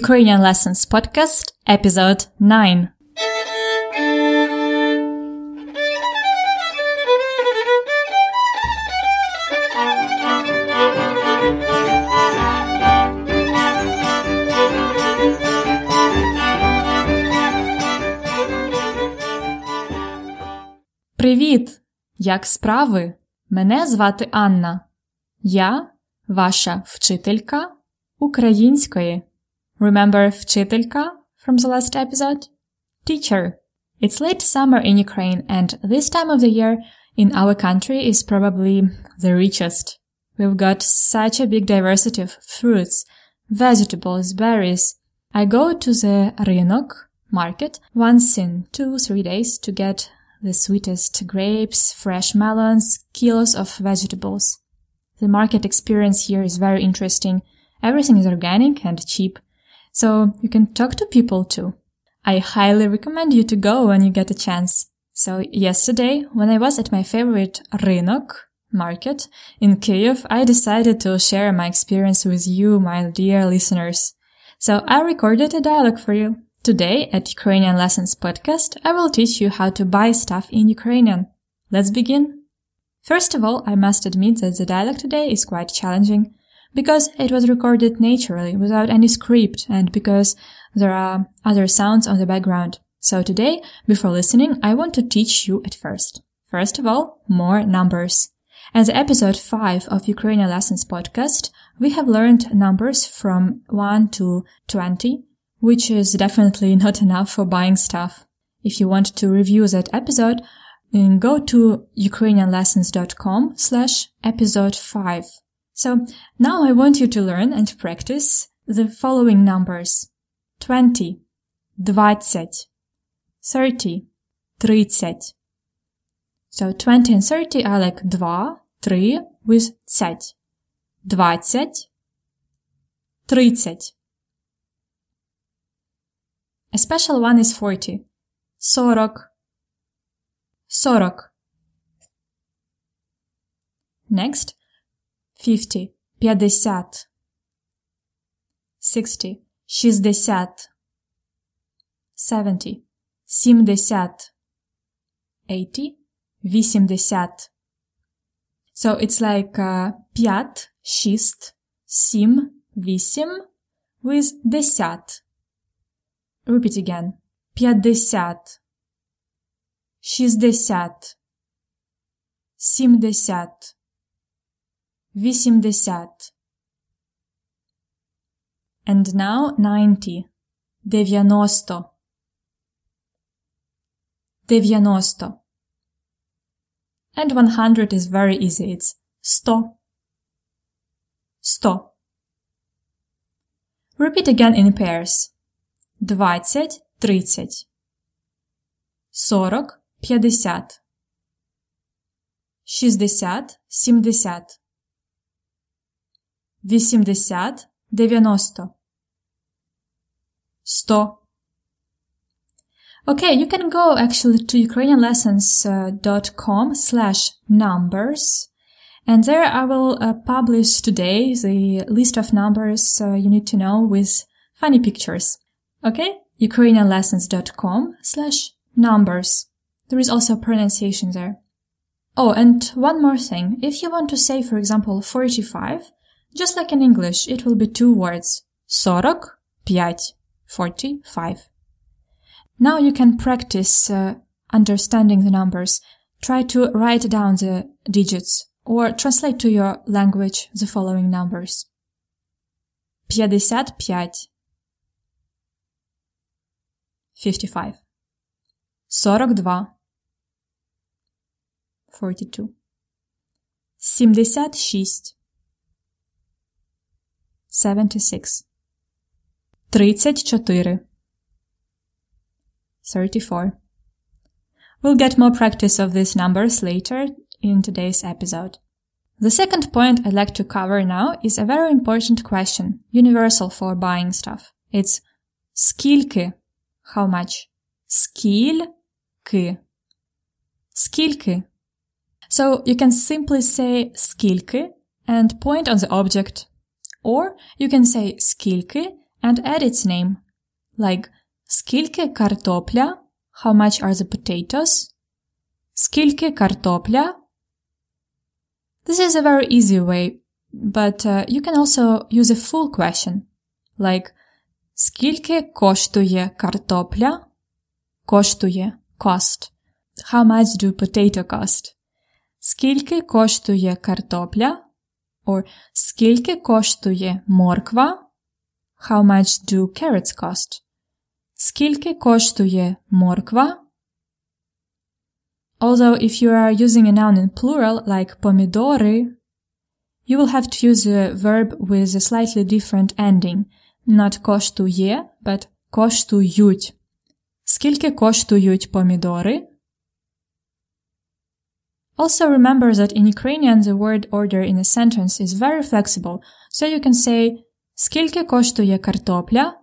Ukrainian Lessons Podcast, Episode 9. Привіт! Як справи? Мене звати Анна. Я ваша вчителька української. Remember Vchitelka from the last episode? Teacher. It's late summer in Ukraine and this time of the year in our country is probably the richest. We've got such a big diversity of fruits, vegetables, berries. I go to the Rynok market once in two, three days to get the sweetest grapes, fresh melons, kilos of vegetables. The market experience here is very interesting. Everything is organic and cheap. So you can talk to people too. I highly recommend you to go when you get a chance. So yesterday, when I was at my favorite Rynok market in Kyiv, I decided to share my experience with you, my dear listeners. So I recorded a dialogue for you. Today at Ukrainian Lessons podcast, I will teach you how to buy stuff in Ukrainian. Let's begin. First of all, I must admit that the dialogue today is quite challenging because it was recorded naturally without any script and because there are other sounds on the background. So today, before listening, I want to teach you at first. First of all, more numbers. As episode 5 of Ukrainian Lessons podcast, we have learned numbers from 1 to 20, which is definitely not enough for buying stuff. If you want to review that episode, go to ukrainianlessons.com slash episode 5. So now I want you to learn and practice the following numbers. 20, 20, 30, 30. So 20 and 30 are like 2, 3 with 10. 20, 30. A special one is 40. 40. 40. Next, fifty – пятьдесят. Sixty – шестьдесят. Seventy – семьдесят. Eighty – восемьдесят. So it's like uh, п'ять, шість, сім, вісім with десят. Repeat again. П'ятдесят. Шістдесят. Сімдесят. 80 and now 90 девяносто. Девяносто. And 100 is very easy. It's сто. sto repeat again in pairs. 20 30 40 50 60 70 80, 90, 100. Okay, you can go actually to ukrainianlessons.com uh, slash numbers. And there I will uh, publish today the list of numbers uh, you need to know with funny pictures. Okay? ukrainianlessons.com slash numbers. There is also pronunciation there. Oh, and one more thing. If you want to say, for example, 45, just like in English, it will be two words. 40, 5, 45. Now you can practice uh, understanding the numbers. Try to write down the digits or translate to your language the following numbers. 55 55 42 42 76 76 34 34 We'll get more practice of these numbers later in today's episode. The second point I'd like to cover now is a very important question, universal for buying stuff. It's скільки, how much? Скільки. Скільки. So you can simply say скільки and point on the object or you can say скільки and add its name, like скільки картопля, how much are the potatoes, скільки картопля. This is a very easy way, but uh, you can also use a full question, like скільки коштує картопля, коштує, cost. How much do potato cost? Скільки коштує картопля? Or скільки коштує морква? How much do carrots cost? Скільки коштує морква? Although if you are using a noun in plural like помідори, you will have to use a verb with a slightly different ending. Not коштує, but коштують. Скільки коштують помідори? Also remember that in Ukrainian the word order in a sentence is very flexible, so you can say Скільки коштує картопля?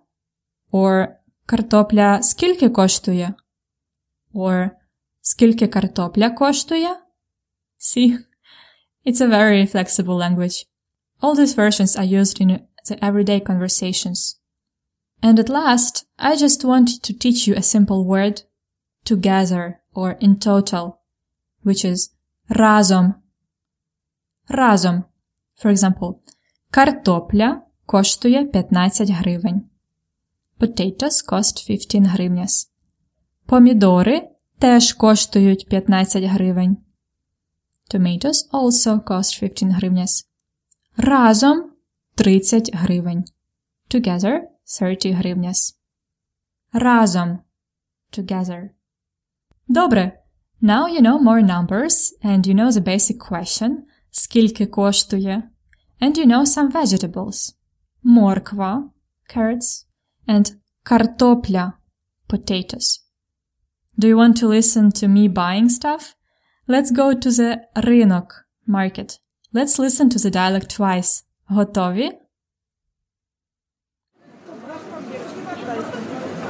Or картопля скільки коштує? Or скільки картопля коштує? See? It's a very flexible language. All these versions are used in the everyday conversations. And at last, I just wanted to teach you a simple word, together or in total, which is разом. Разом. For example, картопля коштує 15 гривень. Potatoes cost 15 гривняс. Помідори теж коштують 15 гривень. Tomatoes also cost 15 гривняс. Разом 30 гривень. Together 30 гривняс. Разом. Together. Добре. Now you know more numbers and you know the basic question скільки коштує and you know some vegetables морква, carrots, and картопля, potatoes. Do you want to listen to me buying stuff? Let's go to the ринок, market. Let's listen to the dialect twice. Готові?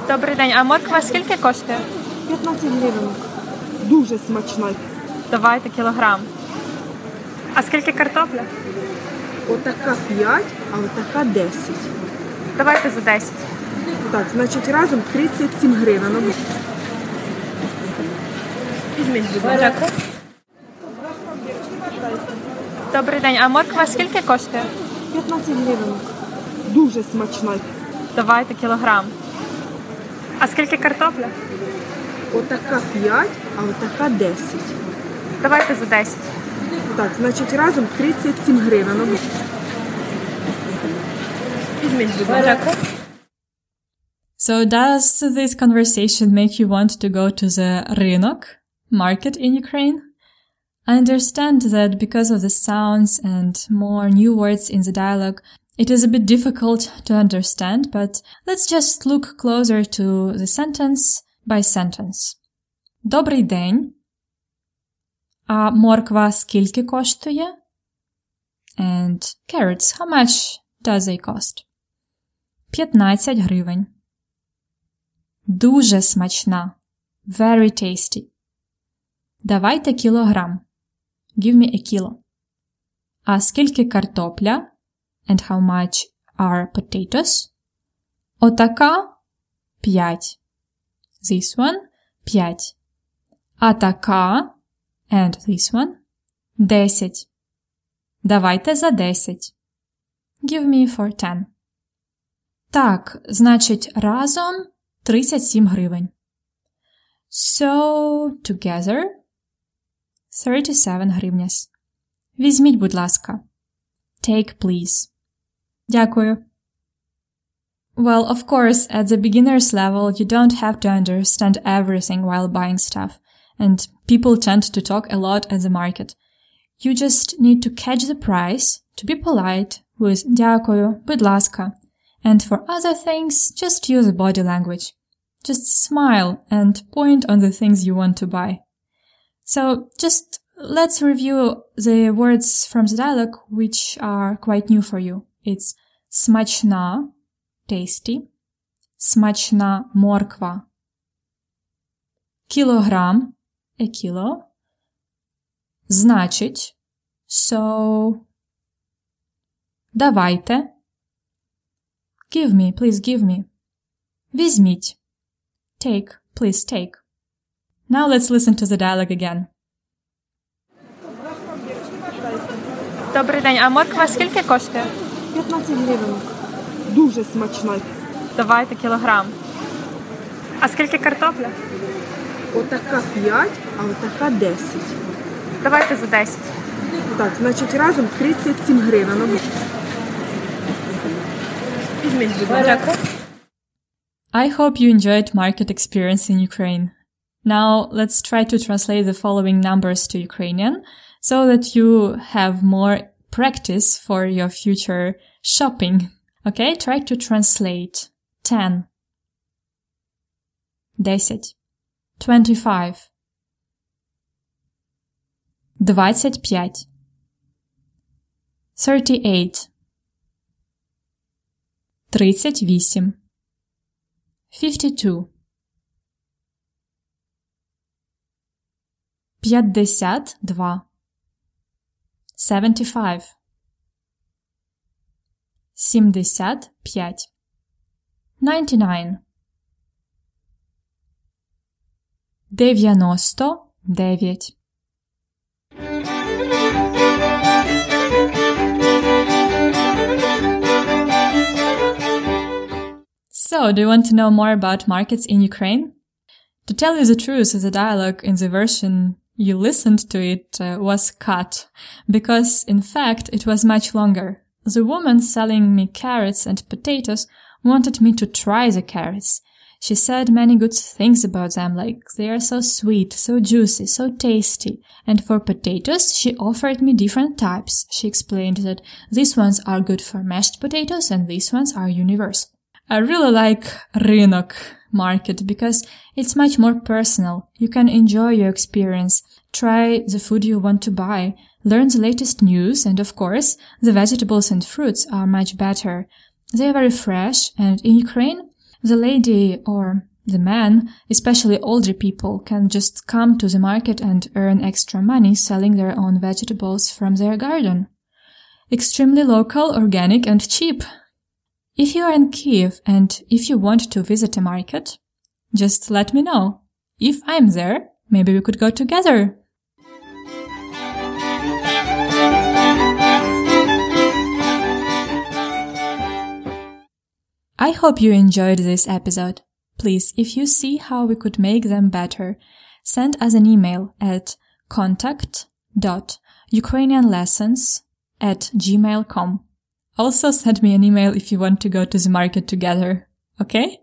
Добрий день, а морква скільки коштує? 15 гривень. Дуже смачна. Давайте кілограм. А скільки картопля? Отака 5, а отака 10. Давайте за 10. Так, значить разом 37 гривень. Візьміть, будь ласка. Дякую. Добрий день, а морква скільки коштує? 15 гривень. Дуже смачна. Давайте кілограм. А скільки картопля? Отака 5, а отака 10. Давайте за 10. Так, значить разом 37 гривень. Візьміть, будь ласка. So does this conversation make you want to go to the рынок, market in Ukraine? I understand that because of the sounds and more new words in the dialogue, it is a bit difficult to understand, but let's just look closer to the sentence by sentence. Добрий день. А морква скільки коштує? And carrots, how much does they cost? 15 гривень. Дуже смачна. Very tasty. Давайте кілограм. Give me a kilo. А скільки картопля? And how much are potatoes? Отака 5. This one 5. А така and this one 10. Давайте за 10. Give me for 10. Так, значить, разом 37 гривень. So, together 37 гривняс. Візьміть, будь ласка. Take, please. Дякую. Well, of course, at the beginner's level, you don't have to understand everything while buying stuff, and people tend to talk a lot at the market. You just need to catch the price, to be polite, with дякую, будь ласка, and for other things, just use a body language. Just smile and point on the things you want to buy. So just let's review the words from the dialogue which are quite new for you. It's смачна, tasty, смачна морква, кілограм, a kilo, значить, so, давайте, Give me, please give me. Візьміть. Take, please take. Now let's listen to the dialogue again. Добрий день, а морква скільки коштує? 15 гривень. Дуже смачна. Давайте кілограм. А скільки картопля? Отака 5, а отака 10. Давайте за 10. Так, значить разом 37 гривень. Візьміть, будь ласка. Дякую. I hope you enjoyed market experience in Ukraine. Now let's try to translate the following numbers to Ukrainian so that you have more practice for your future shopping. Okay, try to translate. 10, 10, 25, 25, 38, 38, 52 52 75 75 99 99 So, do you want to know more about markets in Ukraine? To tell you the truth, the dialogue in the version you listened to it uh, was cut, because in fact it was much longer. The woman selling me carrots and potatoes wanted me to try the carrots. She said many good things about them, like they are so sweet, so juicy, so tasty. And for potatoes, she offered me different types. She explained that these ones are good for mashed potatoes and these ones are universal. I really like Rynok market because it's much more personal. You can enjoy your experience, try the food you want to buy, learn the latest news, and of course, the vegetables and fruits are much better. They are very fresh, and in Ukraine, the lady or the man, especially older people, can just come to the market and earn extra money selling their own vegetables from their garden. Extremely local, organic, and cheap. If you are in Kiev and if you want to visit a market, just let me know. If I'm there, maybe we could go together. I hope you enjoyed this episode. Please, if you see how we could make them better, send us an email at contact.ukrainianlessons at gmail.com. Also send me an email if you want to go to the market together. Okay?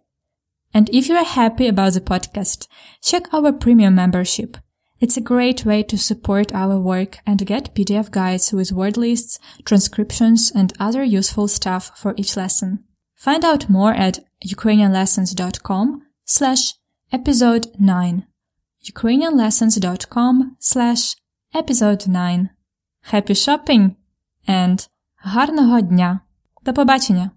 And if you're happy about the podcast, check our premium membership. It's a great way to support our work and get PDF guides with word lists, transcriptions, and other useful stuff for each lesson. Find out more at ukrainianlessons.com slash episode 9. ukrainianlessons.com slash episode 9. Happy shopping and гарного дня! До побачення!